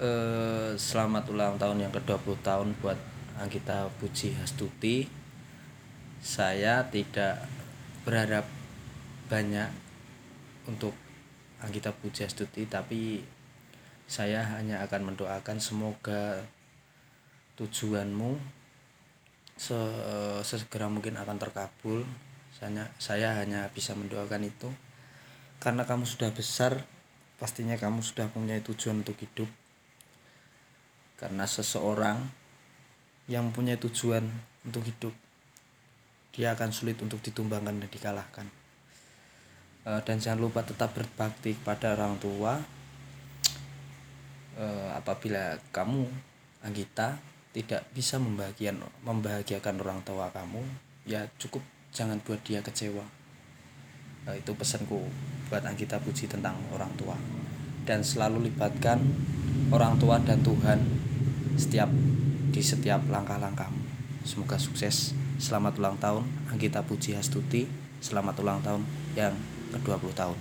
eh, selamat ulang tahun yang ke-20 tahun buat Anggita Puji Hastuti. Saya tidak berharap banyak untuk Anggita Puji Hastuti tapi saya hanya akan mendoakan semoga tujuanmu sesegera mungkin akan terkabul. Saya, saya hanya bisa mendoakan itu karena kamu sudah besar pastinya kamu sudah punya tujuan untuk hidup karena seseorang yang punya tujuan untuk hidup dia akan sulit untuk ditumbangkan dan dikalahkan. E, dan jangan lupa tetap berbakti kepada orang tua. E, apabila kamu Anggita tidak bisa membahagiakan membahagiakan orang tua kamu ya cukup jangan buat dia kecewa. E, itu pesanku buat Anggita Puji tentang orang tua. Dan selalu libatkan orang tua dan Tuhan setiap di setiap langkah-langkahmu semoga sukses. Selamat ulang tahun. Anggita Puji Hastuti selamat ulang tahun yang ke-20 tahun